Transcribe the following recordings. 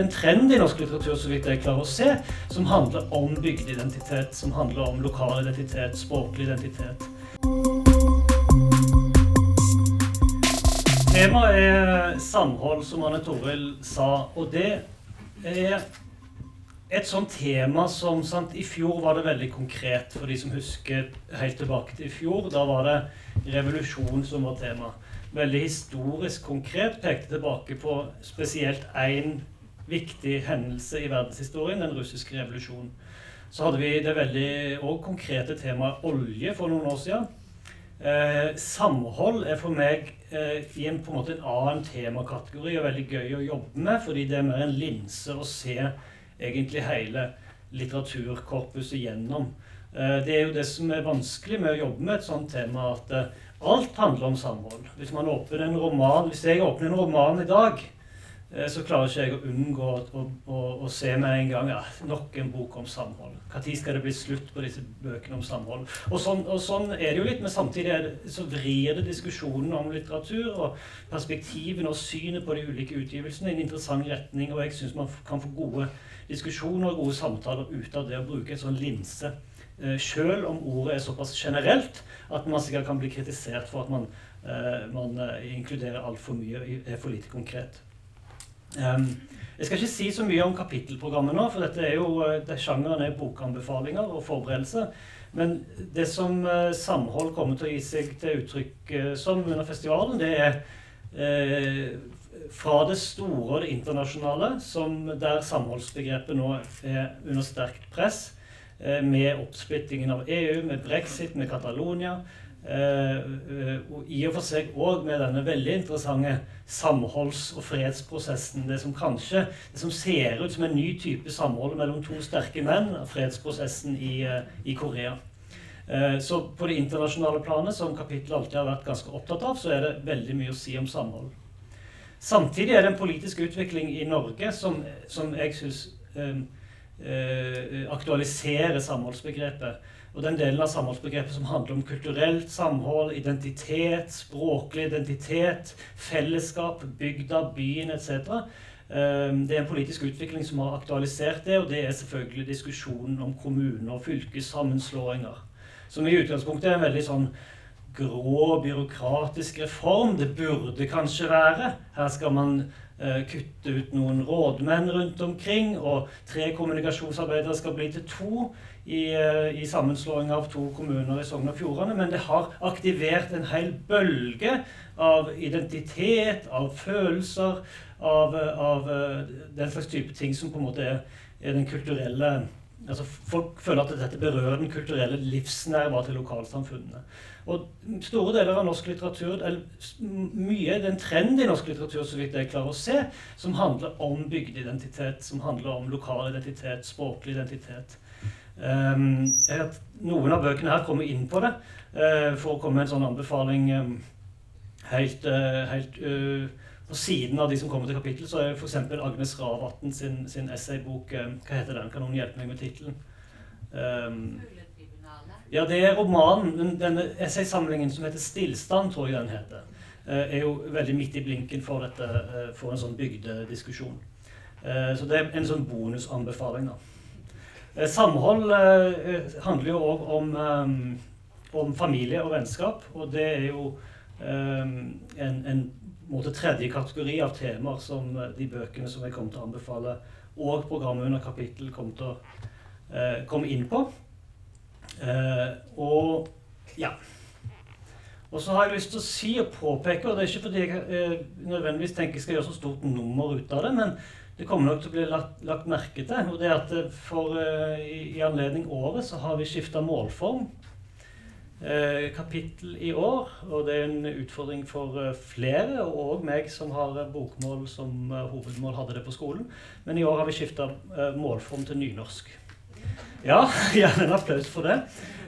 en trend i norsk litteratur så vidt jeg klarer å se, som handler om bygdeidentitet, som handler om lokal identitet, språklig identitet. Temaet er samhold, som Anne Toril sa. Og det er et sånt tema som sant, I fjor var det veldig konkret, for de som husker helt tilbake til i fjor. Da var det revolusjon som var tema. Veldig historisk konkret. Pekte tilbake på spesielt én viktig hendelse i verdenshistorien, den russiske revolusjonen. Så hadde vi det veldig og konkrete temaet olje for noen år siden. Eh, samhold er for meg eh, i en, på en måte en annen temakategori og veldig gøy å jobbe med, fordi det er mer en linse å se egentlig hele litteraturkorpuset gjennom. Eh, det er jo det som er vanskelig med å jobbe med et sånt tema, at eh, alt handler om samhold. Hvis, man åpner en roman, hvis jeg åpner en roman i dag, så klarer ikke jeg å unngå å, å, å se med en gang ja, nok en bok om samhold. Når skal det bli slutt på disse bøkene om samhold? Og sånn, og sånn er det jo litt, men samtidig det, så vrir det diskusjonen om litteratur og perspektivene og synet på de ulike utgivelsene i en interessant retning. Og jeg syns man kan få gode diskusjoner og gode samtaler ut av det å bruke en sånn linse. Eh, Sjøl om ordet er såpass generelt at man sikkert kan bli kritisert for at man, eh, man inkluderer altfor mye, er for lite konkret. Jeg skal ikke si så mye om kapittelprogrammet nå, for dette er jo, eh, det sjangeren er bokanbefalinger og forberedelse. Men det som uh, Samhold kommer til å gi seg til uttrykk uh, som under festivalen, det er uh, fra det store og det internasjonale, der samholdsbegrepet nå er under sterkt press, med oppsplittingen av EU, med brexit, med Catalonia, Eh, eh, og I og for seg òg med denne veldig interessante samholds- og fredsprosessen. Det som kanskje det som ser ut som en ny type samhold mellom to sterke menn. Fredsprosessen i, eh, i Korea. Så på det internasjonale planet, som kapittelet alltid har vært ganske opptatt av, så er det veldig mye å si om samhold. Samtidig er det en politisk utvikling i Norge som, som jeg syns eh, aktualiserer samholdsbegrepet. Og den delen av samholdsbegrepet som handler om kulturelt samhold, identitet, språklig identitet, fellesskap, bygda, byen etc. Ehm, det er en politisk utvikling som har aktualisert det, og det er selvfølgelig diskusjonen om kommune- og fylkessammenslåinger. Som i utgangspunktet er en veldig sånn grå, byråkratisk reform. Det burde kanskje være. Her skal man kutte ut noen rådmenn rundt omkring, og tre kommunikasjonsarbeidere skal bli til to i, uh, i sammenslåing av to kommuner i Sogn og Fjordane. Men det har aktivert en hel bølge av identitet, av følelser, av, av uh, den slags type ting som på en måte er, er den kulturelle altså Folk føler at dette berører den kulturelle livsnerva til lokalsamfunnene. Og store deler av norsk litteratur, eller mye er en trend i norsk litteratur så vidt jeg klarer å se, som handler om bygdeidentitet, som handler om lokal identitet, språklig identitet. Um, noen av bøkene her kommer inn på det. Uh, for å komme med en sånn anbefaling um, helt, uh, helt uh, på siden av de som kommer til kapittel, så er f.eks. Agnes Ravatn sin, sin essaybok Hva heter den? Kan noen hjelpe meg med tittelen? Um, ja, det er romanen. Denne essaysamlingen som heter 'Stillstand', tror jeg den heter, eh, er jo veldig midt i blinken for, dette, eh, for en sånn bygdediskusjon. Eh, så det er en sånn bonusanbefaling. da. Samhold handler jo òg om, om, familie og vennskap. Og det er jo en, en måte tredje kategori av temaer som de bøkene som jeg kommer til å anbefale, og programmet under kapittel kommer til å komme inn på. Eh, og ja. Og så har jeg lyst til å si og påpeke, og det er ikke fordi jeg eh, nødvendigvis tenker jeg skal gjøre så stort nummer ut av det, men det kommer nok til å bli lagt, lagt merke til. Og det er at eh, for, eh, i, i, anledning året så har vi skifta målform. Eh, kapittel i år, og det er en utfordring for eh, flere, og òg meg som har bokmål som hovedmål, hadde det på skolen. Men i år har vi skifta målform til nynorsk. Ja, gjerne en applaus for det.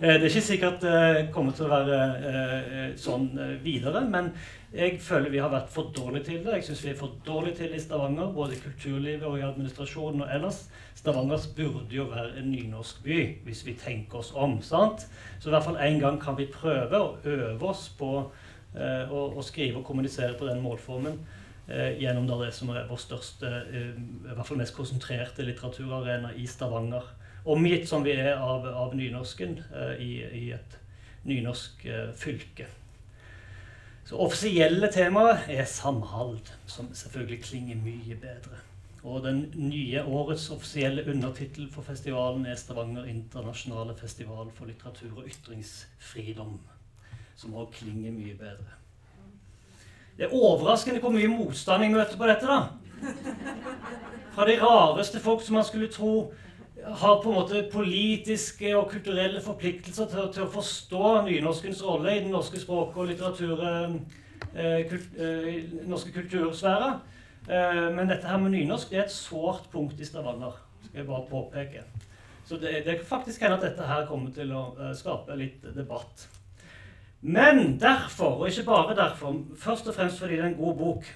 Eh, det er ikke sikkert det kommer til å være eh, sånn eh, videre, men jeg føler vi har vært for dårlige til det. Jeg syns vi er for dårlige til det i Stavanger, både i kulturlivet og i administrasjonen og ellers. Stavanger burde jo være en nynorsk by, hvis vi tenker oss om. sant? Så i hvert fall en gang kan vi prøve å øve oss på å, å skrive og kommunisere på den målformen. eh, gjennom det som er vår største, eh, i hvert fall mest konsentrerte litteraturarena i Stavanger. Omgitt som vi er av, av nynorsken eh, i, i, et nynorsk eh, fylke. Så offisielle temaet er samhold, som selvfølgelig klinger mye bedre. Og den nye årets offisielle undertittel for festivalen er Stavanger internasjonale festival for litteratur og ytringsfridom. Som òg klinger mye bedre. Det er overraskende hvor mye motstand jeg møter på dette. da. Fra de rareste folk som man skulle tro har på en måte politiske og kulturelle forpliktelser til, til å forstå nynorskens rolle i den norske språk- og litteratur, eh, kult, eh, norske kultursfære. Eh, men dette her med nynorsk det er et sårt punkt i Stavanger. skal jeg bare påpeke. Så det, det kan faktisk hende at dette her kommer til å eh, skape litt debatt. Men derfor, og ikke bare derfor, først og fremst fordi det er en god bok,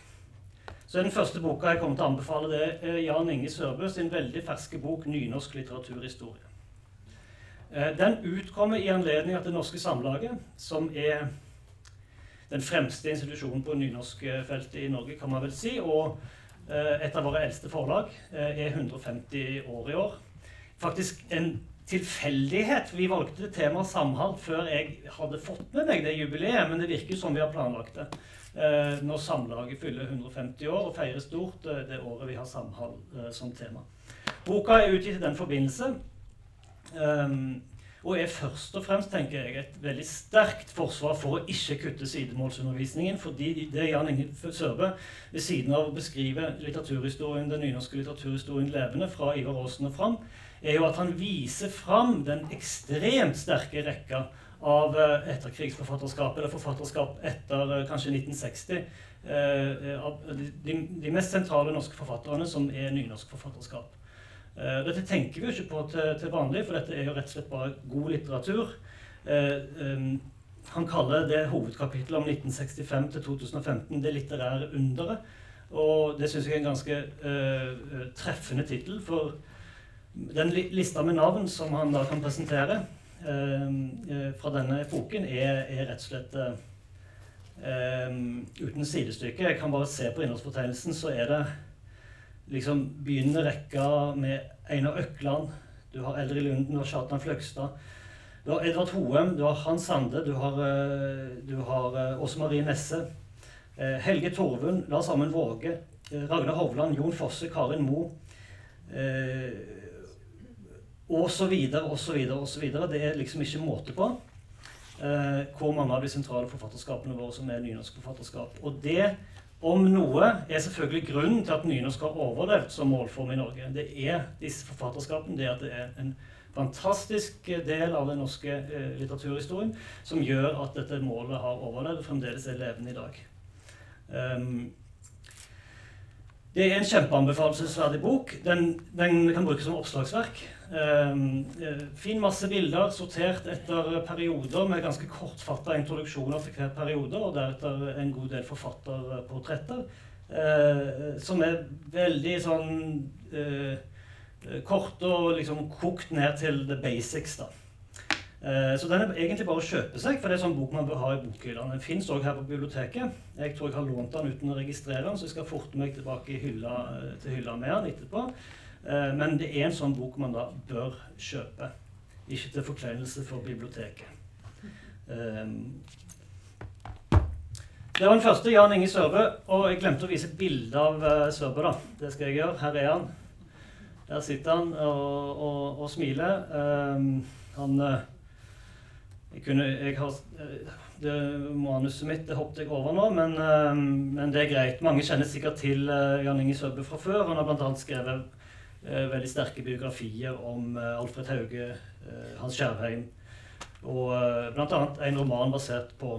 så den første boka jeg kommer til å anbefale, det er Jan Inge Sørbø sin veldig ferske bok 'Nynorsk litteraturhistorie'. Eh, den utkommer i anledning av Det Norske Samlaget, som er den fremste institusjonen på nynorskfeltet i Norge, kan man vel si. Og eh, et av våre eldste forlag eh, er 150 år i år. Faktisk en tilfeldighet. Vi valgte temaet samhold før jeg hadde fått med meg det jubileet, men det virker som vi har planlagt det. Eh, når Samlaget fyller 150 år og feirer stort eh, det året vi har samhold eh, som tema. Boka er utgitt i den forbindelse. Um, og er først og fremst tenker jeg, et veldig sterkt forsvar for å ikke kutte sidemålsundervisningen. fordi det Jan Inge Sørbø, ved siden av å beskrive litteraturhistorien, den nynorske litteraturhistorien levende fra Ivar Aasen og fram, er jo at han viser fram den ekstremt sterke rekka av eh, etterkrigsforfatterskap, eller forfatterskap etter eh, kanskje 1960. Eh, av de, de, mest sentrale norske forfatterne som er nynorsk forfatterskap. Dette tenker vi jo ikke på til, til, vanlig, for dette er jo rett og slett bare god litteratur. Han kaller det hovedkapittelet om 1965 til 2015 det litterære underet. Og det syns jeg er en ganske treffende tittel, for den lista med navn som han da kan presentere fra denne epoken, er, er rett og slett uh, uten sidestykke. Jeg kan bare se på innholdsfortegnelsen, så er det liksom begynnende rekka med Einar Økland, du har Eldrid Lunden, du har Kjartan Fløgstad. Du har Edvard Hoem, du har Hans Sande, du har, du har Åse Marie Nesse. Helge Torvund, Lars Amund Våge, Ragnar Hovland, Jon Fosse, Karin Moe. Og så videre, og så videre, og så videre. Det er liksom ikke måte på eh, hvor mange av de sentrale forfatterskapene våre som er nynorsk forfatterskap. Og det, om noe, er selvfølgelig grunnen til at nynorsk har overlevd som målform i Norge. Det er disse forfatterskapene, det at det er en fantastisk del av den norske eh, litteraturhistorien som gjør at dette målet har overlevd og fremdeles er levende i dag. Um, det er en kjempeanbefalesverdig bok. Den, den, kan brukes som oppslagsverk. Um, fin masse bilder sortert etter perioder med ganske kortfatta introduksjoner til hver periode, og deretter en god del forfatterportretter. Uh, som er veldig sånn korte og liksom kokt ned til the basics. da. Så den er egentlig bare å kjøpe seg, for det er sånn bok man bør ha i bokhyllene. Den fins òg her på biblioteket. Jeg tror jeg har lånt den uten å registrere den, så jeg skal forte meg tilbake hylla, til hylla med den etterpå. Eh, men det er en sånn bok man da bør kjøpe. Ikke til forkleinelse for biblioteket. Eh, det var den første, Jan Inge Sørbø. Og jeg glemte å vise bilde av eh, Sørbø. da. Det skal jeg gjøre. Her er han. Der sitter han og, og, og smiler. Han jeg, kunne, jeg har, det Manuset mitt det hoppet jeg over nå, men, men, det er greit. Mange kjenner sikkert til Jan Inge Sørbø fra før. Han har bl.a. skrevet Eh, veldig sterke biografier om eh, Alfred Hauge, eh, Hans Skjærheim, og bl.a. en roman basert på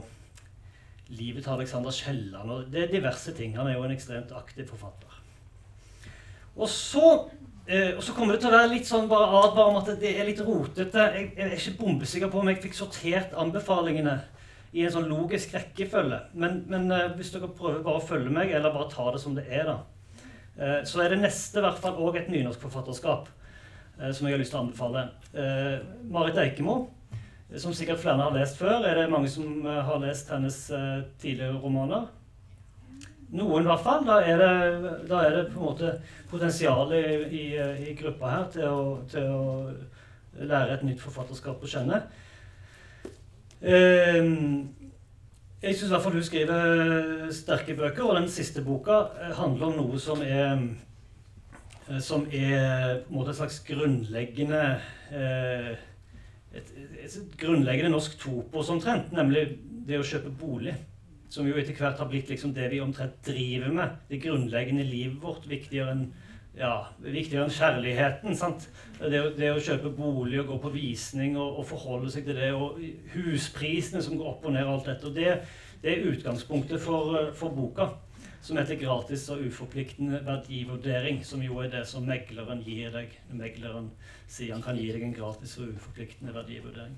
livet til Alexander Kielland. Og det er diverse ting. Han er jo en ekstremt aktiv forfatter. Og så, eh, og så kommer det til å være litt sånn bare advar om at det er litt rotete. Jeg, jeg er ikke bombesikker på om jeg fikk sortert anbefalingene i en sånn logisk rekkefølge. Men, men eh, hvis dere prøver bare å følge meg, eller bare ta det som det er, da, Eh, så er det neste i hvert fall òg et nynorsk forfatterskap som jeg har lyst til å anbefale. Eh, Marit Eikemo, som sikkert flere har lest før. Er det mange som har lest hennes tidligere romaner? noen i hvert fall. Da er det, da er det på en måte potensial i, i, i gruppa her til å, til å, lære et nytt forfatterskap å kjenne. Eh, jeg syns i hvert fall du skriver sterke bøker, og den siste boka eh, handler om noe som er eh, som er på en måte et slags grunnleggende eh, et, et, grunnleggende norsk topos omtrent, nemlig det å kjøpe bolig. Som jo etter hvert har blitt liksom det vi omtrent driver med. Det grunnleggende livet vårt. Viktigere enn ja, viktigere enn kjærligheten. sant? Det, det, å kjøpe bolig og gå på visning og, og, forholde seg til det, og husprisene som går opp og ned, og alt dette. og Det, det er utgangspunktet for, for, boka, som heter 'Gratis og uforpliktende verdivurdering', som jo er det som megleren gir deg. Megleren sier han kan gi deg en gratis og uforpliktende verdivurdering.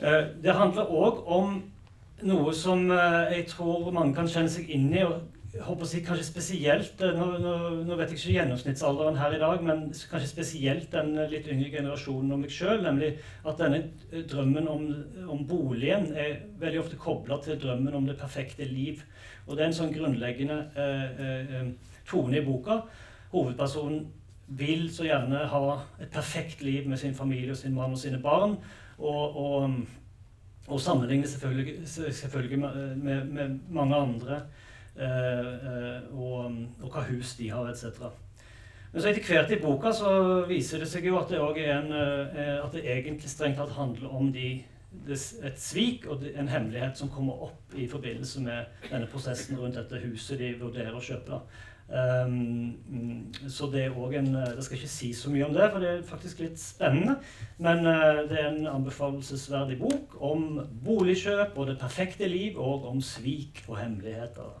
Eh, det handler òg om noe som eh, jeg tror mange kan kjenne seg inn i. og jeg håper å si kanskje spesielt, eh, nå, nå, nå, vet jeg ikke gjennomsnittsalderen her i dag, men kanskje spesielt den litt yngre generasjonen og meg sjøl. Nemlig at denne drømmen om, om boligen er veldig ofte kobla til drømmen om det perfekte liv. Og det er en sånn grunnleggende eh, eh, tone i boka. Hovedpersonen vil så gjerne ha et perfekt liv med sin familie og sin mann og sine barn. og, og og sammenligner selvfølgelig, selvfølgelig med, med, med, mange andre. Eh, eh, og, og, hva hus de har, etc. Men så etter hvert i boka så viser det seg jo at det, en, eh, at det egentlig strengt tatt handler om de, et svik og en hemmelighet som kommer opp i forbindelse med denne prosessen rundt dette huset de vurderer å kjøpe. Um, så det er òg en Jeg skal ikke si så mye om det, for det er faktisk litt spennende. Men det er en anbefalesverdig bok om boligkjøp og det perfekte liv, og om svik og hemmeligheter,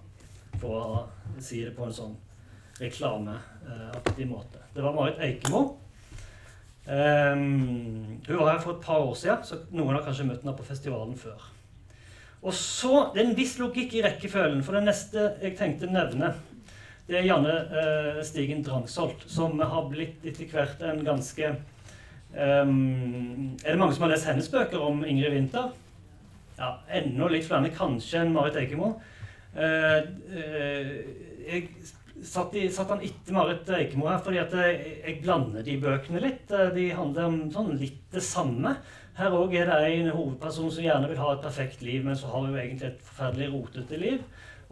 for å si det på en sånn reklameaktig måte. Det var Marit Eikemo. Um, hun var her for et par år siden, så noen har kanskje møtt henne på festivalen før. Og så, Det er en viss logikk i rekkefølgen, for det neste jeg tenkte nevne, det er Janne uh, Stigen Drangsholt, som har blitt etter hvert en ganske um, Er det mange som har lest hennes bøker om Ingrid Winther? Ja, enda litt flere kanskje enn Marit Eikemo. Uh, uh, jeg satt, i, satt, han etter Marit Eikemo her fordi at jeg, blander de bøkene litt. De handler om sånn litt det samme. Her òg er det en hovedperson som gjerne vil ha et perfekt liv, men så har hun egentlig et forferdelig rotete liv.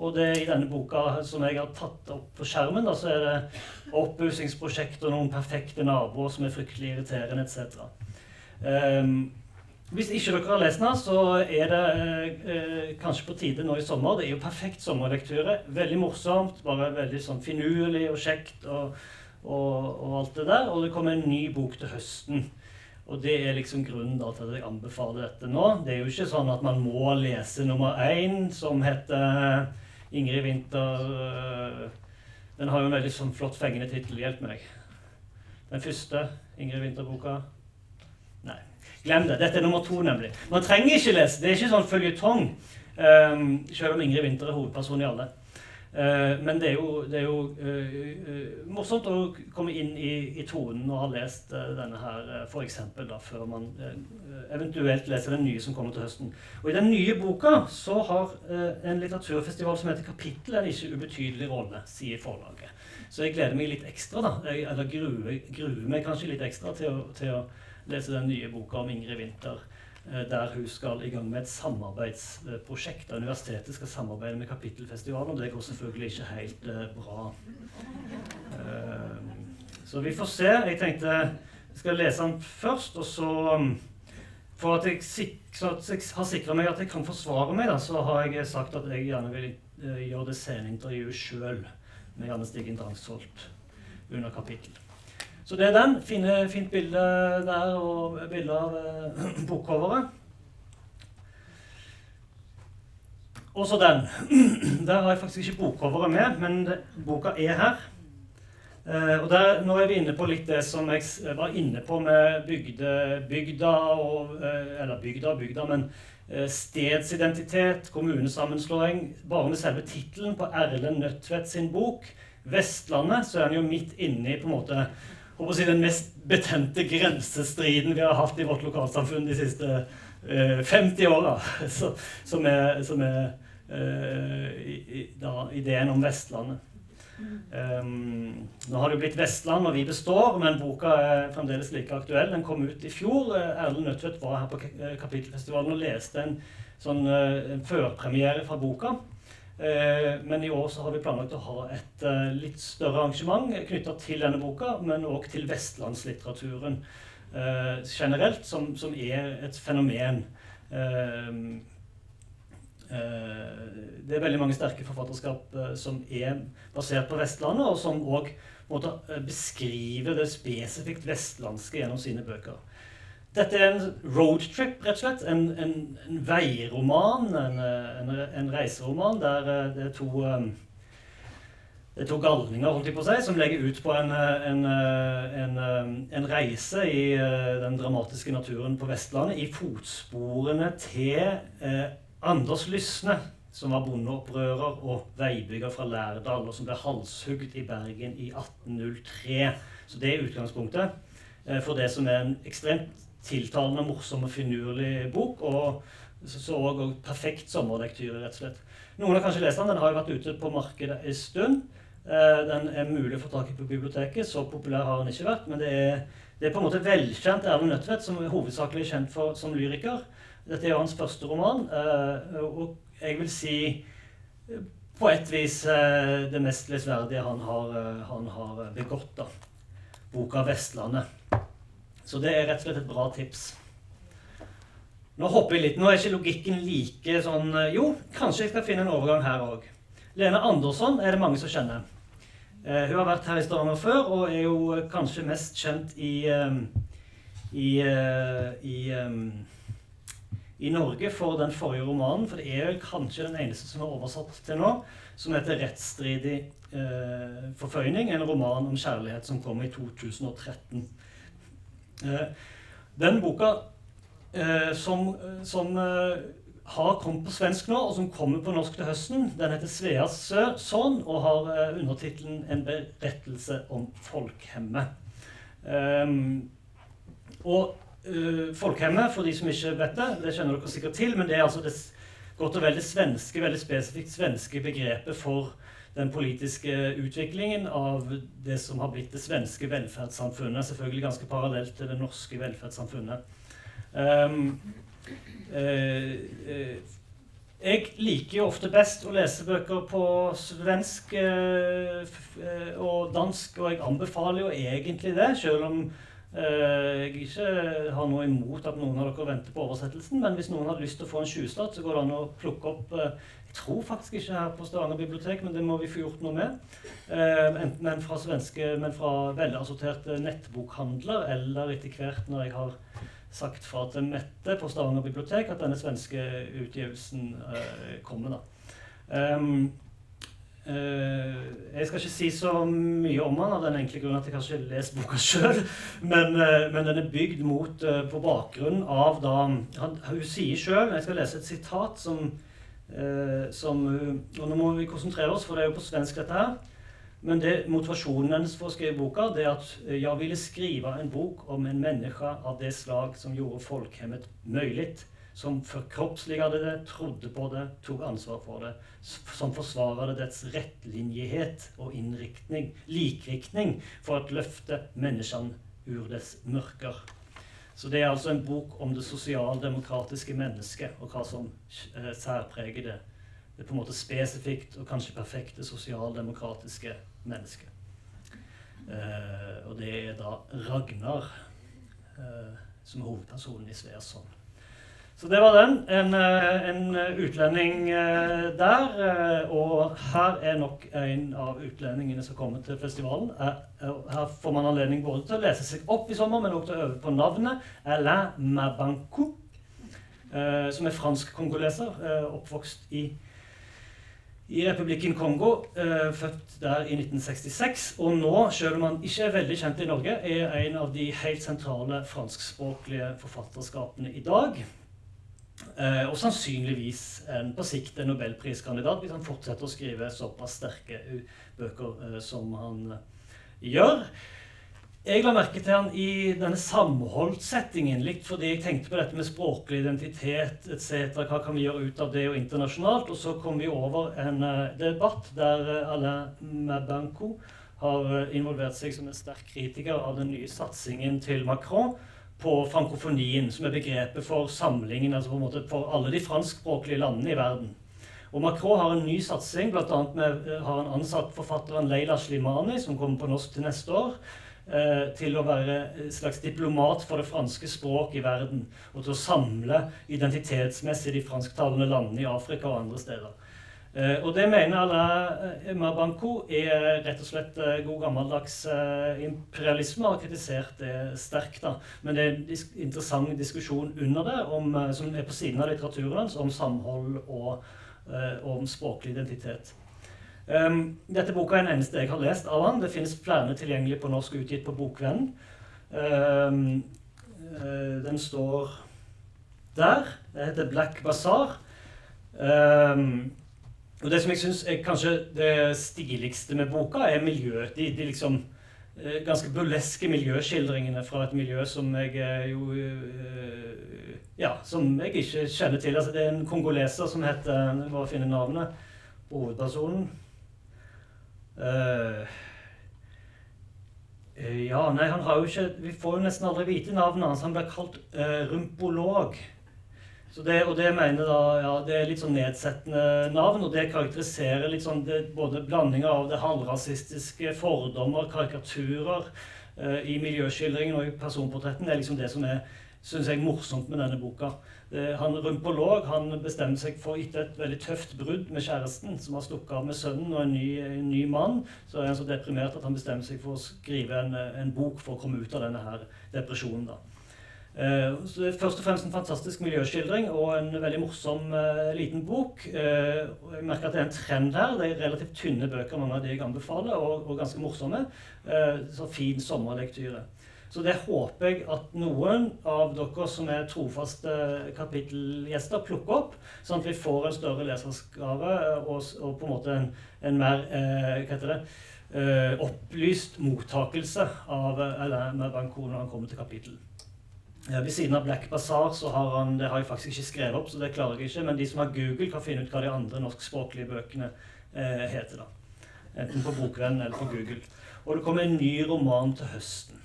Og det, i denne boka som jeg har tatt opp på skjermen, da, så er det oppussingsprosjekt og noen perfekte naboer som er fryktelig irriterende etc. hvis ikke dere har lest den, så er det eh, kanskje på tide nå i sommer. Det er jo perfekt sommerlektyre. Veldig morsomt, bare veldig sånn finurlig og kjekt og, og, og, alt det der. Og det kommer en ny bok til høsten. Og det er liksom grunnen da, til at jeg anbefaler dette nå. Det er jo ikke sånn at man må lese nummer én, som heter Ingrid Winther eh, Den har jo en veldig sånn flott, fengende tittel. Hjelp meg. Den første Ingrid Winther-boka. Glem det. Dette er nummer to, nemlig. Man trenger ikke lese. Det er ikke sånn føljetong. Um, selv om Ingrid Winther er hovedperson i alle. Uh, men det er jo, det er jo uh, uh, morsomt å komme inn i, i tonen og ha lest denne her uh, f.eks. før man eventuelt leser den nye som kommer til høsten. Og I den nye boka så har en litteraturfestival som heter Kapittel, en ikke ubetydelig rolle, sier forlaget. Så jeg gleder meg litt ekstra, da. Jeg, eller gruer, gruer, meg kanskje litt ekstra til å, til å lese den nye boka om Ingrid Winther. Eh, der hun skal i gang med et samarbeidsprosjekt. Der Universitetet skal samarbeide med Kapittelfestivalen, og det går selvfølgelig ikke helt uh, bra. Uh, så vi får se. Jeg tenkte jeg skal lese den først, og så um, For at jeg, så at jeg har sikra meg at jeg kan forsvare meg, da, så har jeg sagt at jeg gjerne vil gjøre det sceneintervjuet sjøl med Janne Stigen Drangsholt under kapittel. Så det er den. Fine, fint bilde der, og bilde av eh, bokcoveret. Og så den. Der har jeg faktisk ikke bokcoveret med, men boka er her. Eh, og der, Nå er vi inne på litt det som jeg var inne på med bygde, bygda og eh, Eller bygda og bygda, men eh, stedsidentitet, kommunesammenslåing. Bare med selve tittelen på Erlend Nødtvedt sin bok, 'Vestlandet', så er han jo midt inni på en måte si, den mest betente grensestriden vi har hatt i vårt lokalsamfunn de siste eh, 50 åra. Som er, som er da, ideen om Vestlandet. Um, nå har det blitt Vestland, og vi består, men boka er fremdeles like aktuell. Den kom ut i fjor. Erlend Nødtvedt var her på Kapittelfestivalen og leste en sånn en førpremiere fra boka. Uh, men i år så har vi planlagt å ha et uh, litt større arrangement knytta til denne boka, men òg til vestlandslitteraturen generelt, som, som, er et fenomen. Eh, det er veldig mange sterke forfatterskap eh, som er basert på Vestlandet, og som òg eh, beskriver det spesifikt vestlandske gjennom sine bøker. Dette er en roadtrip, rett og slett. En, en, en veiroman, en, en, reiseroman der det er to det er to galninger holdt jeg på si, som legger ut på en, en, reise i den dramatiske naturen på Vestlandet i fotsporene til Anders Lysne, som var bondeopprører og veibygger fra Lærdal, og som ble halshugd i Bergen i 1803. Så det er utgangspunktet eh, for det som er en ekstremt tiltalende, morsom og finurlig bok. Og så òg perfekt sommerlektyre, rett og slett. Noen har kanskje lest den. Den har jo vært ute på markedet en stund. Eh, den er mulig å få tak i på biblioteket. Så populær har den ikke vært. Men det er, det er på en måte velkjent Erlend Nødtvedt, som er hovedsakelig kjent for, som lyriker. Dette er jo hans første roman, eh, og jeg vil si eh, på et vis det mest lesverdige han har, han har begått. da. Boka 'Vestlandet'. Så det er rett og slett et bra tips. Nå hopper jeg litt. Nå er ikke logikken like sånn Jo, kanskje jeg skal finne en overgang her òg. Lene Andersson er det mange som kjenner. Eh, hun har vært her i Stavanger før og er jo kanskje mest kjent i, um, i, uh, i i Norge for den forrige romanen, for det er vel kanskje den eneste som er oversatt til nå, som heter 'Rettsstridig eh, forføyning', en roman om kjærlighet som kom i 2013. Eh, den boka eh, som, som eh, har kommet på svensk nå, og som kommer på norsk til høsten, den heter 'Sveas sønn' og har eh, undertittelen 'En berettelse om folkhemmet'. Um, og uh, Folkhemmet, for de som ikke vet det, det kjenner dere sikkert til, men det er altså det godt og vel det svenske, veldig spesifikt svenske begrepet for den politiske utviklingen av det som har blitt det svenske velferdssamfunnet. Selvfølgelig ganske parallelt til det norske velferdssamfunnet. Um, uh, uh, jeg liker jo ofte best å lese bøker på svensk og dansk, og jeg anbefaler jo egentlig det, selv om Eh, jeg ikke har noe imot at noen av dere venter på oversettelsen, men hvis noen har lyst til å få en tjuvstart, så går det an å plukke opp eh, tror faktisk ikke her på Stavanger bibliotek, men det må vi få gjort noe med. Eh, enten en fra svenske, men fra velassorterte nettbokhandler, eller etter hvert når jeg har sagt fra til Mette på Stavanger bibliotek at denne svenske utgivelsen kommer. da. Um, Uh, jeg skal ikke si så mye om den av den enkle grunn at jeg kanskje har lest boka sjøl. Men, uh, men, den er bygd mot, uh, på bakgrunn av da Hun sier sjøl Jeg skal lese et sitat som, som Og nå må vi konsentrere oss, for det er jo på svensk, dette her. Men det, motivasjonen hennes for å skrive boka det er at jeg ville skrive en bok om en menneske av det slag som gjorde folkhemmet mulig som forkroppsligade det, trodde på det, tok ansvar for det. Som forsvaret dets rettlinjighet og innriktning, likriktning, for å løfte menneskene ur dets mørker. Så det er altså en bok om det sosialdemokratiske mennesket, og hva som eh, særpreger det. Det er på en måte spesifikt og kanskje perfekte sosialdemokratiske mennesket. Eh, og det er da Ragnar eh, som er hovedpersonen i Sveason. Så det var den. En, eh, en utlending eh, der. Eh, og her er nok en av utlendingene som kommer til festivalen. Her får man anledning både til å lese seg opp i sommer, men også til å øve på navnet. Alain Mabankou, som er fransk-kongoleser, oppvokst i i Republikken Kongo, født der i 1966. Og nå, selv om han ikke er veldig kjent i Norge, er en av de helt sentrale franskspråklige forfatterskapene i dag. Eh, og sannsynligvis en, på sikt en nobelpriskandidat hvis han fortsetter å skrive såpass sterke bøker eh, som han eh, gjør. jeg la merke til han i denne samholdssettingen, litt fordi jeg tenkte på dette med språklig identitet etc. Hva kan vi gjøre ut av det og internasjonalt? Og så kom vi over en debatt der Alain Mabanco har involvert seg som en sterk kritiker av den nye satsingen til Macron på frankofonien, som er begrepet for samlingen, altså på en måte for alle de franskspråklige landene i verden. Og Macron har en ny satsing, bl.a. har han ansatt forfatteren Leila Slimani, som kommer på norsk til neste år. Eh, til å være en slags diplomat for det franske språk i verden. Og til å samle identitetsmessig de fransktalende landene i Afrika og andre steder. Eh, og det mener Alain Mabanko er rett og slett eh, god gammeldags imperialisme. Har kritisert det sterkt. da. Men det er en dis interessant diskusjon under det, om, som er på siden av litteraturen hans, om samhold og om språklig identitet. Um, dette boka er den eneste jeg har lest av han. Det finnes flere tilgjengelig på norsk utgitt på Bokvennen. Um, den står der. Det heter Black Bazaar. Um, og det som jeg syns er kanskje det stiligste med boka, er miljøet. De, de liksom uh, ganske burleske miljøskildringene fra et miljø som jeg uh, jo Ja, som jeg ikke kjenner til. Altså, det er en kongoleser som heter Jeg må finne navnet på hovedpersonen. Uh, ja, nei, han har jo ikke Vi får jo nesten aldri vite navnet hans. Han blir kalt uh, rumpolog. Det, og det mener da, ja, det er litt sånn nedsettende navn, og det karakteriserer litt sånn det, både blandinger av det halvrasistiske, fordommer, karikaturer eh, i miljøskildringen og i personportretten. Det er liksom det som er synes jeg, morsomt med denne boka. Eh, han rumpolog han bestemmer seg for etter et veldig tøft brudd med kjæresten, som har stukket av med sønnen og en ny, en ny, mann, så er han så deprimert at han bestemmer seg for å skrive en, en bok for å komme ut av denne her depresjonen. da. Uh, så det er først og fremst en fantastisk miljøskildring og en veldig morsom uh, liten bok. Uh, jeg merker at det er en trend her. Det er relativt tynne bøker, mange av de jeg anbefaler, og, og ganske morsomme. så fin sommerlektyre. Så det håper jeg at noen av dere som er trofaste kapittelgjester, plukker opp, sånn at vi får en større leserskare og, og på en måte en, en mer eh, hva heter det, eh, opplyst mottakelse av Alain Banko når han kommer til kapittel. Eh, ved siden av Black Bazaar så har han Det har jeg faktisk ikke skrevet opp, så det klarer jeg ikke. Men de som har Google, kan finne ut hva de andre norskspråklige bøkene eh, heter. da. Enten på Bokvennen eller på Google. Og det kommer en ny roman til høsten.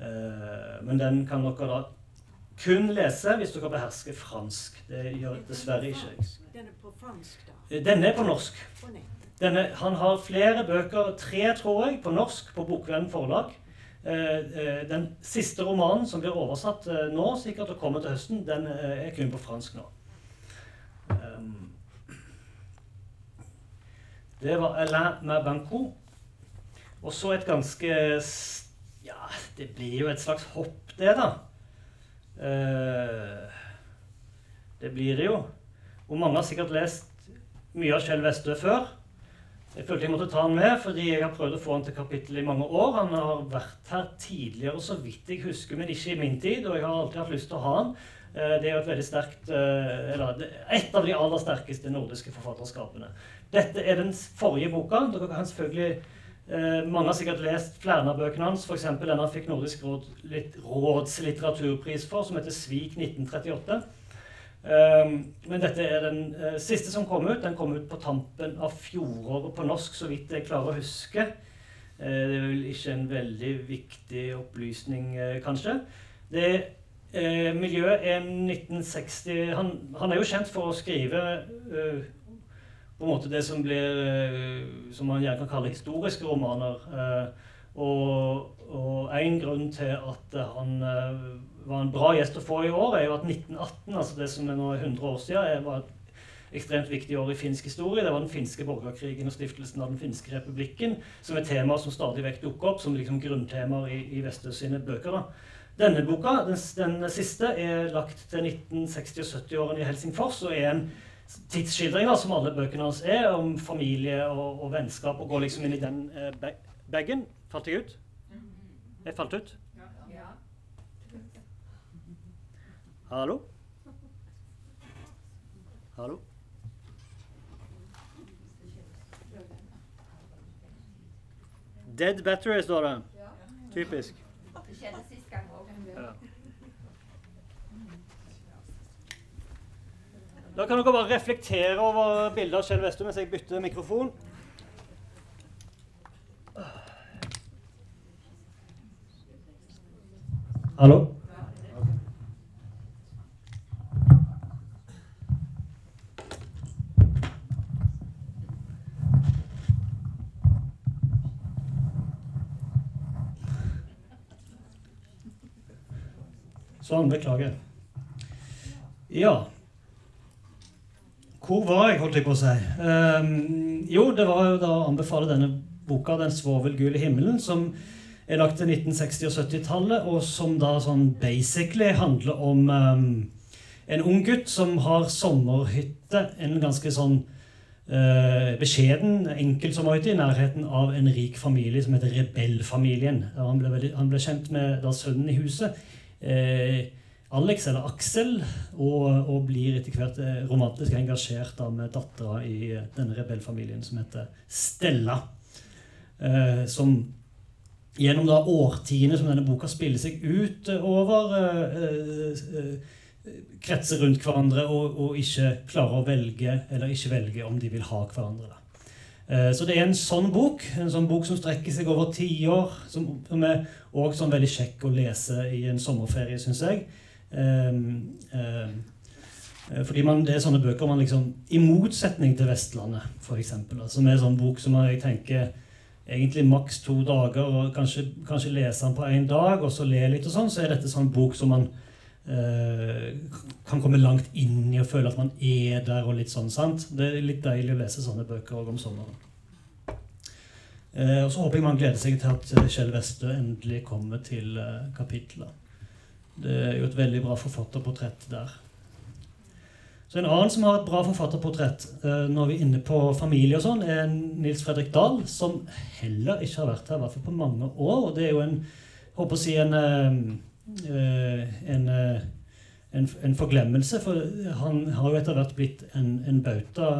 Eh, men den kan dere da kun lese hvis dere behersker fransk. Det gjør dessverre ikke jeg. Den er på fransk, da? Eh, den er på norsk. Denne, han har flere bøker, tre tror jeg, på norsk på Bokvennen forlag. Eh, den siste romanen som blir oversatt nå, sikkert og kommer til høsten, den er kun på fransk nå. Ehm, det var Alain Mabanco. Og så et ganske ja, det blir jo et slags hopp, det, da. Det blir det jo. Og mange har sikkert lest mye av Kjell Vestø før. Jeg følte jeg måtte ta han med, fordi jeg har prøvd å få han til kapittel i mange år. Han har vært her tidligere, så vidt jeg husker, men ikke i min tid. Og jeg har alltid hatt lyst til å ha han. Uh, det er jo et veldig sterkt uh, Eller et av de aller sterkeste nordiske forfatterskapene. Dette er den forrige boka. Dere kan selvfølgelig Eh, mange har sikkert lest flere av bøkene hans, f.eks. den han fikk Nordisk råd, råds litteraturpris for, som heter 'Svik 1938'. Um, men dette er den uh, siste som kom ut. Den kom ut på tampen av fjoråret på norsk, så vidt jeg klarer å huske. Uh, det er vel ikke en veldig viktig opplysning, uh, kanskje. Det Miljøet er 1960 han, han, er jo kjent for å skrive på en måte det som blir eh, Som man gjerne kan kalle historiske romaner. Eh, og, og en grunn til at han eh, var en bra gjest å få i år, er jo at 1918, altså det som er nå 100 år siden, var et ekstremt viktig år i finsk historie. Det var den finske borgerkrigen og stiftelsen av den finske republikken, som er temaer som stadig vekk dukker opp som liksom grunntemaer i, i Vestø sine bøker. da. Denne boka, den, den, siste, er lagt til 1960- og 70-årene i Helsingfors og er en tidsskildring, da, som alle bøkene hans er, om familie og, og vennskap, og går liksom inn i den eh, bagen. Falt jeg ut? Jeg falt ut? Hallo? Hallo? Dead battery, står det. Typisk. Det skjedde sist gang òg. Da kan dere bare reflektere over bildet av Kjell Vestum mens jeg bytter mikrofon. Hallo? Sånn, beklager. Ja Hvor var jeg, holdt jeg på å si? Um, jo, det var jo da å anbefale denne boka 'Den svovelgule himmelen', som er lagt til 1960- og 70-tallet, og som da sånn basically handler om um, en ung gutt som har sommerhytte, en ganske sånn uh, beskjeden, enkel sommerhytte, i nærheten av en rik familie som heter Rebellfamilien. Han ble, han ble kjent med da sønnen i huset Alex, eller Aksel, og, og blir etter hvert eh, romantisk engasjert da, med dattera i eh, denne rebellfamilien som heter Stella. Eh, som gjennom da årtiene som denne boka spiller seg ut eh, over, eh, kretser rundt hverandre og, og, ikke klarer å velge eller ikke velge om de vil ha hverandre. Da. Så det er en sånn bok, en sånn bok som strekker seg over tiår, som, som er også sånn veldig kjekk å lese i en sommerferie, syns jeg. Um, um, fordi man, det er sånne bøker man liksom I motsetning til 'Vestlandet', f.eks., som er en sånn bok som jeg tenker egentlig maks to dager, og kanskje, kanskje lese den på én dag, og så le litt og sånn, så er dette sånn bok som man kan komme langt inn i å føle at man er der og litt sånn. sant? Det er litt deilig å lese sånne bøker òg om sommeren. Uh, og så håper jeg man gleder seg til at Kjell Westø endelig kommer til kapitlet. Det er jo et veldig bra forfatterportrett der. Så En annen som har et bra forfatterportrett eh, når vi er inne på familie, og sånn, er Nils Fredrik Dahl, som heller ikke har vært her i hvert fall på mange år. og Det er jo en håper å si en, eh, en, eh, en, en forglemmelse. For han har jo etter hvert blitt en, en bauta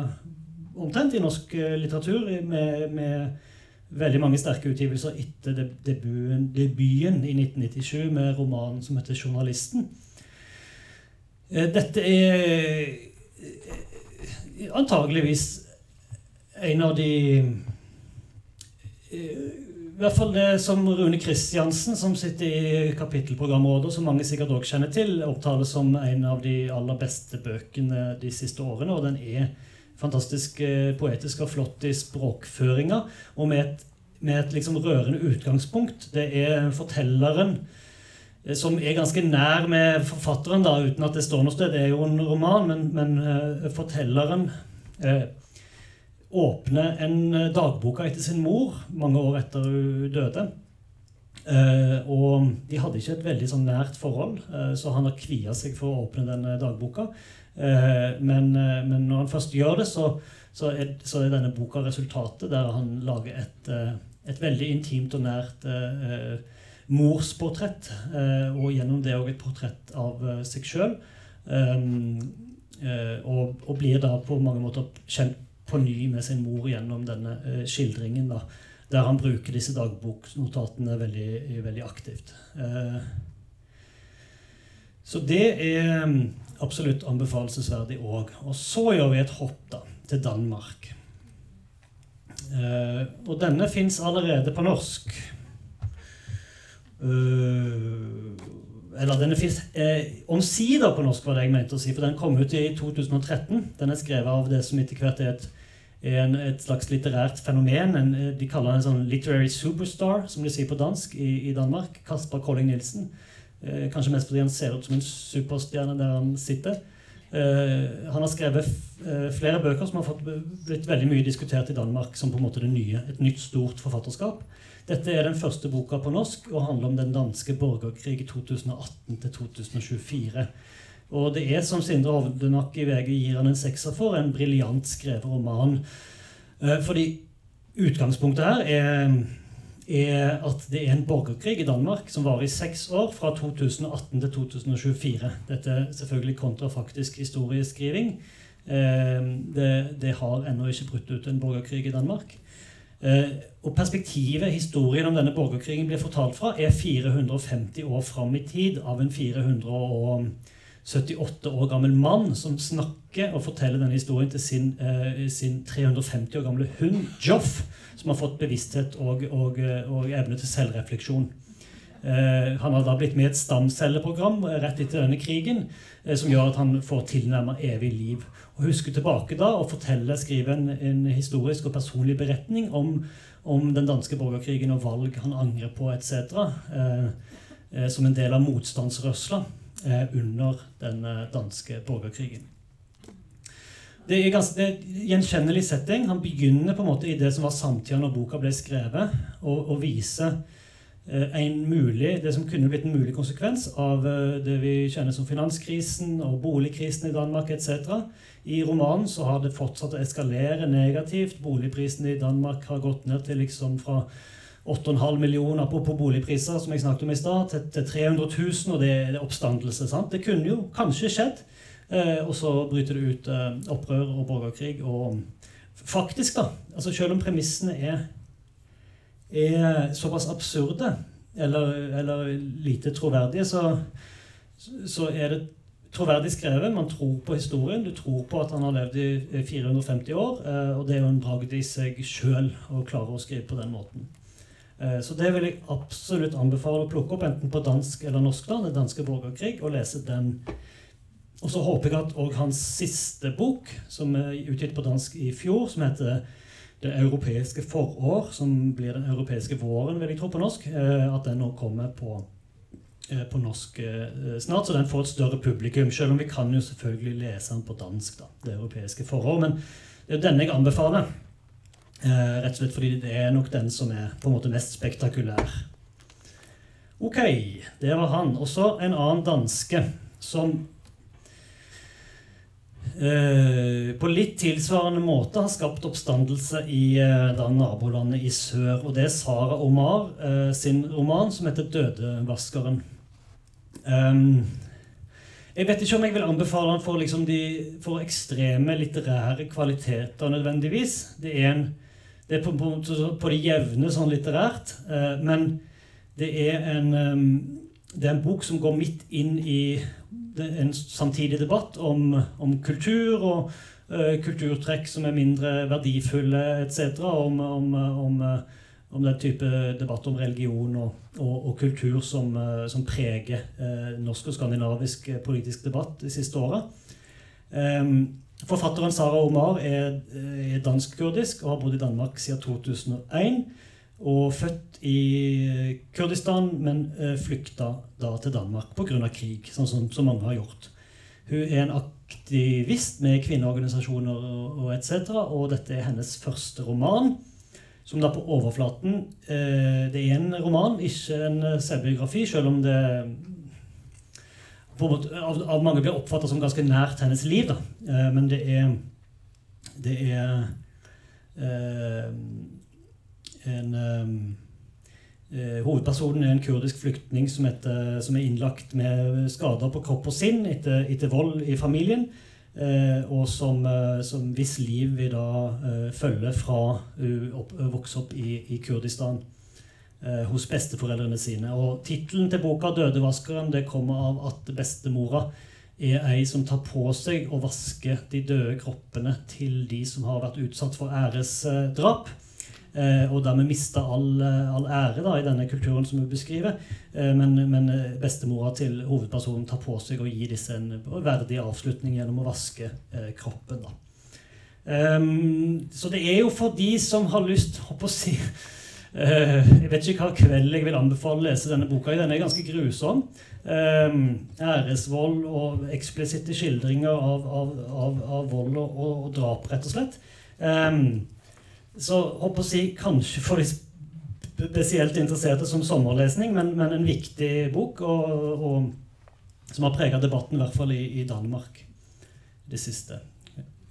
omtrent i norsk litteratur med, med veldig mange sterke utgivelser etter debuten, debuten i 1997 med romanen som heter 'Journalisten'. Eh, dette er eh, antageligvis en av de eh, i hvert fall det som Rune Kristiansen, som sitter i kapittelprogramrådet, som mange sikkert også kjenner til, opptales som en av de aller beste bøkene de siste årene. Og den er fantastisk eh, poetisk og flott i språkføringa, og med et, med et liksom rørende utgangspunkt. Det er fortelleren eh, som er ganske nær med forfatteren, da, uten at det står noe sted. Det er jo en roman, men, men uh, fortelleren uh, åpner en dagboka etter sin mor mange år etter hun døde. Uh, og de hadde ikke et veldig sånn nært forhold, så han har kvia seg for å åpne den dagboka. Eh, men, eh, men, når han først gjør det, så, så, er, så, er, denne boka resultatet der han lager et, eh, et veldig intimt og nært eh, morsportrett. Eh, og gjennom det òg et portrett av eh, seg sjøl. Og, og, blir da på mange måter kjent på ny med sin mor gjennom denne skildringen. da, Der han bruker disse dagboknotatene veldig, veldig aktivt. så det er absolutt anbefalesverdig òg. Og så gjør vi et hopp da, til Danmark. Eh, og denne fins allerede på norsk. Uh, eller denne fins eh, omsider på norsk, var det jeg mente å si. For den kom ut i 2013. Den er skrevet av det som etter hvert er et, en, et slags litterært fenomen. En, eh, de kaller en sånn literary superstar, som de sier på dansk, i, i Danmark. Kasper Colling Nilsen. Eh, kanskje mest fordi han ser ut som en superstjerne der han sitter. Eh, han har skrevet eh, flere bøker som har fått, blitt veldig mye diskutert i Danmark som på en måte det nye, et nytt, stort forfatterskap. Dette er den første boka på norsk og handler om den danske borgerkrig i 2018 2024. Og det er, som Sindre Hovdenak i VG gir han en sekser for, en briljant skrevet roman. Fordi utgangspunktet her er er at det er en borgerkrig i Danmark som varer i seks år, fra 2018 til 2024. Dette er selvfølgelig kontrafaktisk historieskriving. Eh, det, det har ennå ikke brutt ut en borgerkrig i Danmark. Eh, og perspektivet, historien om denne borgerkrigen blir fortalt fra, er 450 år fram i tid av en 400 år gammel mann som snakker og forteller denne historien til sin, eh, sin 350 år gamle hund Joff, som har fått bevissthet og, og, og evne til selvrefleksjon. Eh, han har da blitt med i et stamcelleprogram rett etter denne krigen, eh, som gjør at han får tilnærmet evig liv. Og husker tilbake da og forteller, skriver en, en historisk og personlig beretning om om den danske borgerkrigen og valg han angrer på etc. Eh, eh, som en del av motstandsrørsla eh, under den eh, danske borgerkrigen. Det er, ganske, det er gjenkjennelig setting. Han begynner på en måte i det som var samtida når boka ble skrevet, og, og viser eh, en mulig, det som kunne blitt en mulig konsekvens av eh, det vi kjenner som finanskrisen og boligkrisen i Danmark etc. I romanen så har det fortsatt å eskalere negativt. Boligprisene i Danmark har gått ned til liksom fra 8,5 millioner på, på, boligpriser, som jeg snakket om i start, til, til, 300 000, og det er oppstandelse. sant? Det kunne jo kanskje skjedd. Eh, og så bryter det ut eh, opprør og borgerkrig. Og faktisk, da, altså selv om premissene er, er såpass absurde eller, eller lite troverdige, så, så er det troverdig skrevet. Man tror på historien. Du tror på at han har levd i 450 år. Eh, og det er jo en bragd i seg sjøl å klare å skrive på den måten. Eh, så det vil jeg absolutt anbefale å plukke opp, enten på dansk eller norsk. da, Den danske borgerkrig, og lese den. Og så håper jeg at òg hans siste bok, som er utgitt på dansk i fjor, som heter 'Det europeiske forår', som blir 'Den europeiske våren', vil jeg tro på norsk, eh, at den nå kommer på Eh, på norsk snart, så den får et større publikum. Selv om vi kan jo selvfølgelig lese den på dansk, da, det europeiske forår'. Men det er denne jeg anbefaler. Eh, rett og slett fordi det er nok den som er på en måte mest spektakulær. Ok, det var han. Og så en annen danske som eh, på litt tilsvarende måte har skapt oppstandelse i eh, da nabolandet i sør. Og det er Sara Omar eh, sin roman som heter 'Dødevaskeren'. Um, jeg vet ikke om jeg vil anbefale den for, liksom de, for ekstreme litterære kvaliteter nødvendigvis. Det er, en, det er på, på, på, det jevne sånn litterært. Uh, men det er, en, um, det er en bok som går midt inn i en samtidig debatt om, om kultur og uh, kulturtrekk som er mindre verdifulle etc. Om, om, om uh, om den type debatt om religion og, og, og kultur som, eh, som preger uh, norsk og skandinavisk eh, politisk debatt de siste åra. Eh, forfatteren Sara Omar er, eh, er dansk-kurdisk og har bodd i Danmark siden 2001. Og født i Kurdistan, men eh, flykta da til Danmark pga. krig, sånn som så mange har gjort. Hun er en aktivist med kvinneorganisasjoner og, etc., og dette er hennes første roman. Som da på overflaten eh, Det er en roman, ikke en eh, selvbiografi, selv om det måte, av, av, mange blir oppfatta som ganske nært hennes liv. Eh, men det er Det er eh, en eh, eh, Hovedpersonen er en kurdisk flyktning som, heter, som, er innlagt med skader på kropp og sinn etter, etter vold i familien. Eh, og som, eh, som hvis liv vi da følger fra hun vokser opp i, i Kurdistan hos besteforeldrene sine. Og Tittelen til boka 'Dødevaskeren' det kommer av at bestemora er ei som tar på seg å vaske de døde kroppene til de som har vært utsatt for æresdrap. Eh, og dermed mista all, eh, all, ære da, i denne kulturen som hun beskriver. Eh, men, men eh, bestemora til hovedpersonen tar på seg å gi disse en verdig avslutning gjennom å vaske eh, kroppen. da. Um, så det er jo for de som har lyst å si, Jeg vet ikke hva kveld jeg vil anbefale å lese denne boka. Den er ganske grusom. Um, æresvold og eksplisitte skildringer av, av, av, av vold og, og, drap, rett og slett. Um, så håper å si kanskje for de spesielt interesserte som sommerlesning, men, men en viktig bok, og, og som har prega debatten, i hvert fall i, i Danmark det siste.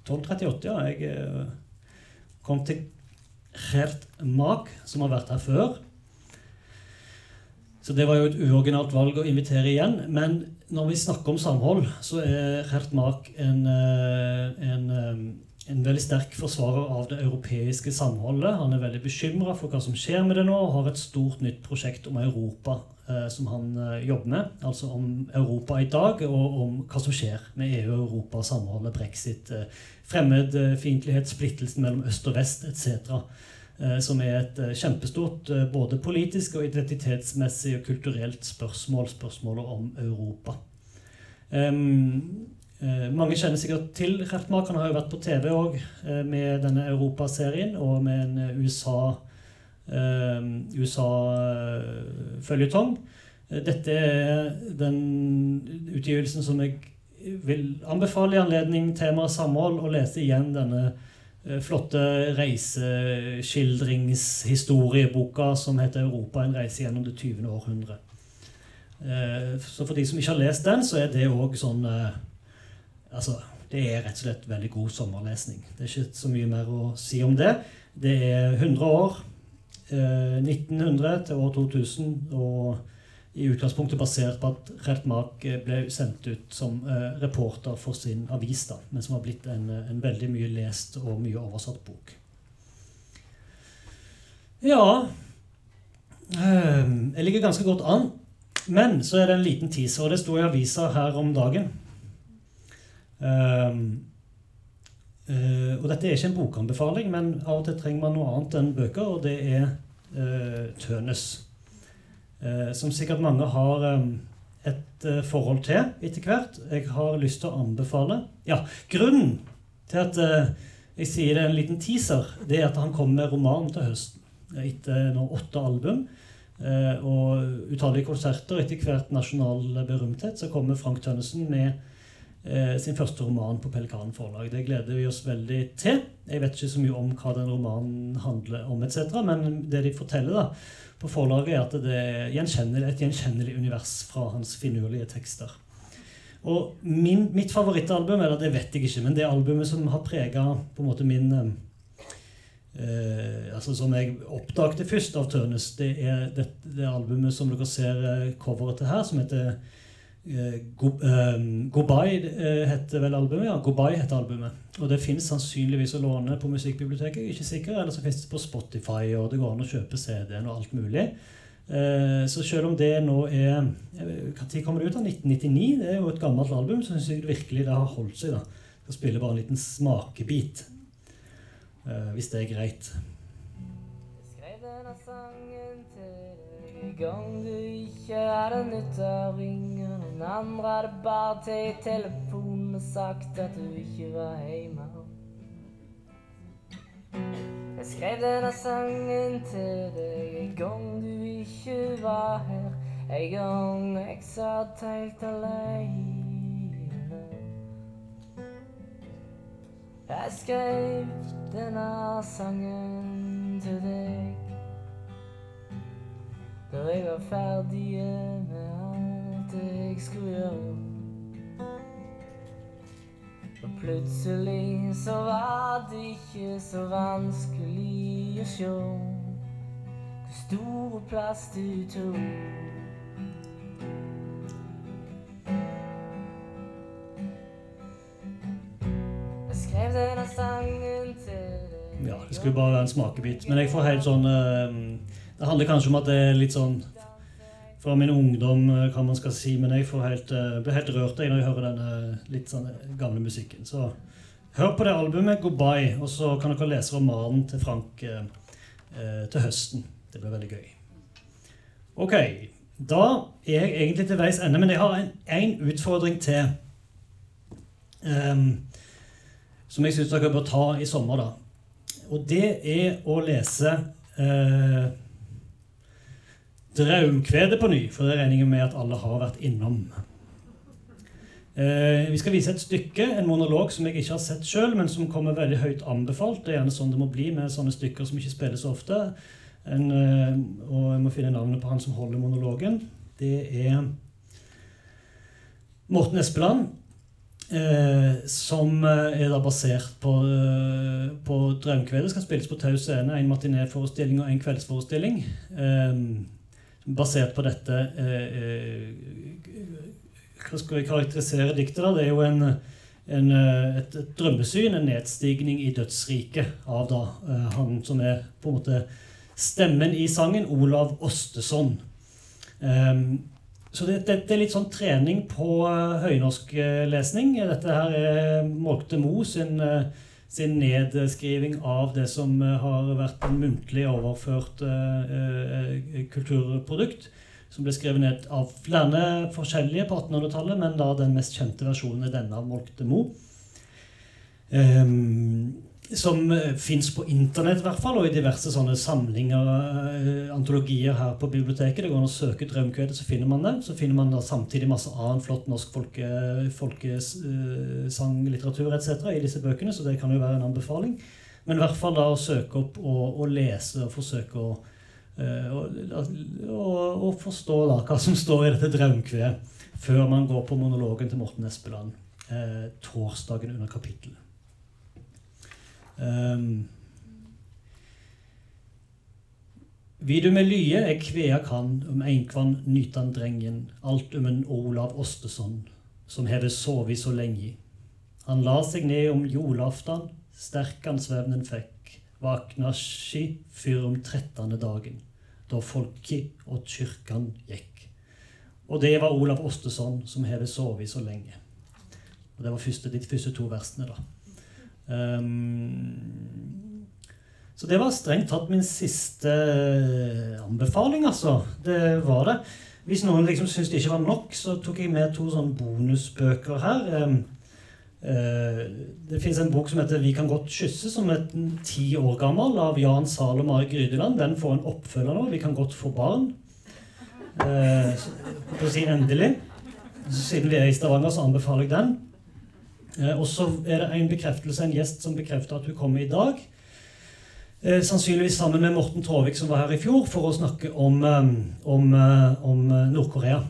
1238, ja. Jeg eh, kom til Gert Mak, som har vært her før. Så det var jo et uoriginalt valg å invitere igjen. Men når vi snakker om samhold, så er Gert Mak en, eh, en, en eh, veldig sterk forsvarer av det europeiske samholdet. Han er veldig bekymra for hva som skjer med det nå, og har et stort nytt prosjekt om Europa eh, som han jobber med. Altså om Europa i dag, og om hva som skjer med EU Europa, samholdet, brexit, fremmedfiendtlighet, splittelsen mellom øst og vest etc. Eh, som er et eh, kjempestort eh, både politisk og identitetsmessig og kulturelt spørsmål, spørsmålet om Europa. Um, Eh, mange kjenner sikkert til Kreftmakeren. Har jo vært på TV òg eh, med denne Europaserien og med en USA USA-føljetong. Eh, dette er den utgivelsen som jeg vil anbefale i anledning temaet samhold, å lese igjen denne eh, flotte reiseskildringshistorieboka som heter 'Europa en reise gjennom det 20. århundre'. Så for de som ikke har lest den, så er det òg sånn Altså, det er rett og slett veldig god sommerlesning. Det er ikke så mye mer å si om det. Det er 100 år. Eh, 1900 til år 2000. Og i utgangspunktet basert på at Rertmark ble sendt ut som eh, reporter for sin avis, da, men som har blitt en, en veldig mye lest og mye oversatt bok. Ja eh, Jeg ligger ganske godt an. Men så er det en liten teaser, og det sto i avisa her om dagen. Um, uh, og dette er ikke en bokanbefaling, men av og til trenger man noe annet enn bøker, og det er uh, Tønes. Uh, som sikkert mange har um, et forhold til etter hvert. Jeg har lyst til å anbefale Ja, grunnen til at jeg sier det er en liten teaser, det er at han kommer med roman til høsten. Etter nå åtte album og utallige konserter etter hvert nasjonal berømthet, så kommer Frank Tønnesen med eh, sin første roman på Pelikan forlag. Det gleder vi oss veldig til. Jeg vet ikke så mye om hva den romanen handler om, etc., men det de forteller da, på forlaget, er at det er et gjenkjennelig univers fra hans finurlige tekster. Og min, mitt favorittalbum, eller det vet jeg ikke, men det albumet som har prega min eh, altså Som jeg oppdaget først av Tønes, det er det, det albumet som dere ser eh, coveret til her, som heter Eh, Goodbye eh, heter vel albumet. ja, Goodbye heter albumet. Og det fins sannsynligvis å låne på musikkbiblioteket. ikke sikker, Eller så fins det på Spotify, og det går an å kjøpe CD-en og alt mulig. Uh, så selv om det nå er Når kommer det ut? da? 1999? Det er jo et gammelt album. Så syns jeg virkelig det har holdt seg. da. Jeg skal spille bare en liten smakebit. Hvis det er greit. Skrev denne sangen til gang du ikke er hadde nytt av ringen. Den andre hadde bare tatt telefonen og sagt at du ikke var hjemme. Jeg skrev denne sangen til deg en gang du ikke var her. En gang jeg satt helt aleine. Jeg skrev denne sangen til deg da jeg var ferdig med alt jeg skulle gjøre. Og plutselig så var det ikke så vanskelig å sjå hvor stor plass du tok. Ja, det skulle bare være en smakebit. Men jeg får helt sånn uh, det handler kanskje om at det er litt sånn fra min ungdom, eh, hva man skal si, men jeg helt, uh, blir helt rørt når jeg hører denne litt sånn gamle musikken. Så hør på det albumet, 'Goodbye', og så kan dere lese romanen til Frank uh, uh, til høsten. Det blir veldig gøy. Ok, da er jeg egentlig til veis ende, men jeg har en, utfordring til. Um, som jeg syns dere bør ta i sommer, da. Og det er å lese Draumkvedet på ny, for det regner jeg med at alle har vært innom. Eh, vi skal vise et stykke, en monolog som jeg ikke har sett sjøl, men som kommer veldig høyt anbefalt. Det er gjerne sånn det må bli med sånne stykker som ikke spilles så ofte. En, eh, og jeg må finne navnet på han som holder monologen. Det er Morten Espeland. Eh, som eh, er da basert på, eh, på Draumkvedet. Skal spilles på Tau scene. En matinéforestilling og en kveldsforestilling. Eh, basert på dette eh, eh, Hva skal vi karakterisere diktet? da? Det er jo en, en, eh, et, et, drømmesyn, en nedstigning i dødsriket av da, han som er på en måte stemmen i sangen, Olav Osteson. Um, så det, det, det, er litt sånn trening på uh, høynorsklesning. Dette her er Molkte Moe sin, uh, sin, nedskriving av det som uh, har vært en muntlig overført kulturprodukt som ble skrevet ned av flere forskjellige på 1800-tallet, men da den mest kjente versjonen er denne av Molkte Mo. Um, som uh, fins på internett, i hvert fall, og i diverse sånne samlinger, uh, antologier her på biblioteket. Det går an å søke 'Drømkvedet', så finner man det. Så finner man da samtidig masse annen flott norsk folke, folkesanglitteratur etc. i disse bøkene, så det kan jo være en anbefaling. Men i hvert fall da å søke opp og, og lese og forsøke å Eh, og, og, og, forstå da hva som står i dette drømkvedet, før man går på monologen til Morten Espeland eh, torsdagen under kapittelet. Um, Vi med lye er kvea kan om einkvann nytan drengen, alt om en Olav Osteson, som heve sovi så lenge. Han la seg ned om julaftan, sterkan svevnen fikk, vakna ski fyr om trettande dagen da folket og kyrkan gikk. Og det var Olav Osteson som hadde sovi så lenge. Og Det var første, de første to versene, da. Um, så det var strengt tatt min siste anbefaling, altså. Det var det. Hvis noen liksom syntes det ikke var nok, så tok jeg med to sånne bonusbøker her. Um, Eh, det fins en bok som heter 'Vi kan godt kysse', som er ti år gammel, av Jan Mari Grydeland. Den får en oppfølger nå. 'Vi kan godt få barn'. Eh, på å si endelig. Siden vi er i Stavanger, så anbefaler jeg den. Eh, og så er det en bekreftelse, en gjest som bekrefter at hun kommer i dag. sannsynligvis sammen med Morten Traavik, som var her i fjor, for å snakke om, om, om Nord-Korea.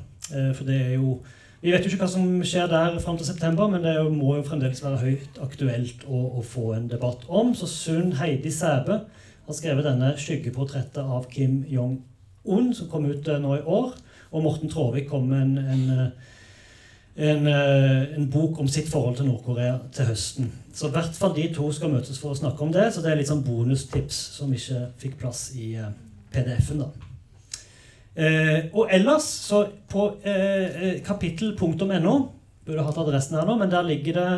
for det er jo vi vet jo ikke hva som skjer der fram til september, men det må jo fremdeles være høyt aktuelt å, å få en debatt om. Så Sunn Heidi Sæbø har skrevet denne skyggeportrettet av Kim Jong-un, som kom ut eh, nå i år. Og Morten Traavik kom med en, en, eh, en, eh, en bok om sitt forhold til Nord-Korea til høsten. Så i hvert fall de to skal møtes for å snakke om det. Så det er litt sånn bonustips som ikke fikk plass i PDF-en. da. Eh, og ellers, så på eh, eh kapittel.no Burde hatt adressen her nå, men der ligger det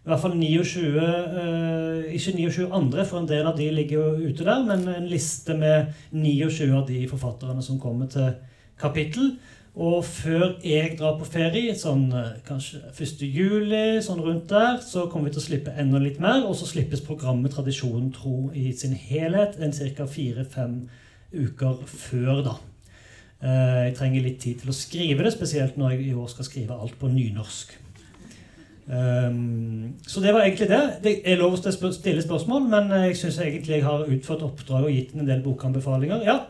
i hvert fall 29 eh, Ikke 29 andre, for en del av de ligger jo ute der, men en liste med 29 av de forfatterne som kommer til kapittel. Og før jeg drar på ferie, sånn eh, kanskje 1. juli, sånn rundt der, så kommer vi til å slippe enda litt mer. Og så slippes programmet Tradisjonen tro i sin helhet en ca. fire-fem uker før, da. Eh, jeg trenger litt tid til å skrive det, spesielt når jeg i år skal skrive alt på nynorsk. Um, så det var egentlig det. Det er lov å stille spørsmål, men jeg syns egentlig jeg har utført oppdrag og gitt en del bokanbefalinger. Ja?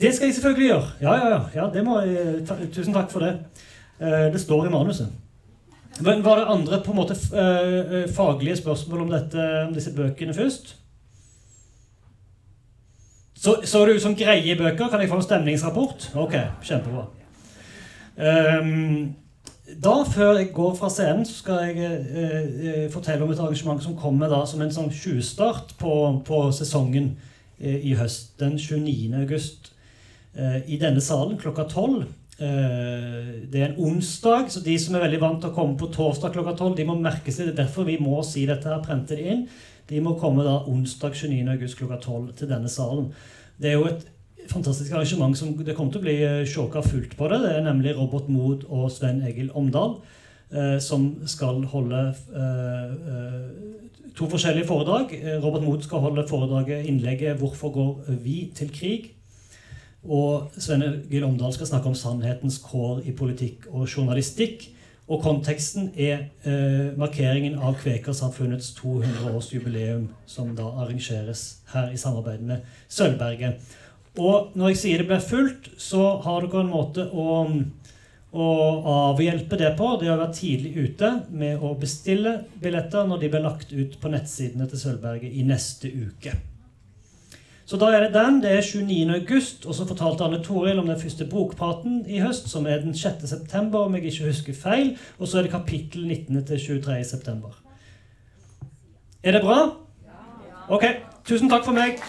Det skal jeg selvfølgelig gjøre. Ja, ja, ja. ja jeg, ta, tusen takk for det. Uh, det står i manuset. Men Var det andre på en måte uh, faglige spørsmål om, dette, om disse bøkene først? Så, så det ut som greie bøker. Kan jeg få en stemningsrapport? Ok, kjempebra. Um, da, før jeg går fra scenen, så skal jeg eh, eh, fortelle om et arrangement som kommer da som en sånn tjuvstart på, på sesongen eh, i høst. Den 29. august eh, i denne salen klokka 12. Eh, det er en onsdag, så de som er veldig vant til å komme på torsdag klokka 12, de må merke seg det. er derfor vi må si dette her, prente det inn. De må komme da onsdag 29. august klokka 12 til denne salen. Det er jo et fantastisk arrangement som det kommer til å bli eh, sjåka fullt på det. Det er nemlig Robert Mood og Sven Egil Omdal eh, som skal holde eh, eh to forskjellige foredrag. Eh, Robert Mood skal holde foredraget innlegget 'Hvorfor går vi til krig?' Og Svenne Egil Omdal skal snakke om sannhetens kår i politikk og journalistikk. Og konteksten er eh, markeringen av Kvekersamfunnets 200-årsjubileum, som da arrangeres her i samarbeid med Sølvberget. Og når jeg sier det blir fullt, så har dere en måte å, å avhjelpe det på. Det har vært tidlig ute med å bestille billetter når de blir lagt ut på nettsidene til Sølvberget i neste uke. Så da er det den. Det er 29. august. Og så fortalte Anne Toril om den første bokpraten i høst, som er den 6. september, om jeg ikke husker feil. Og så er det kapittel 19. til 23. september. Er det bra? Ok. Tusen takk for meg.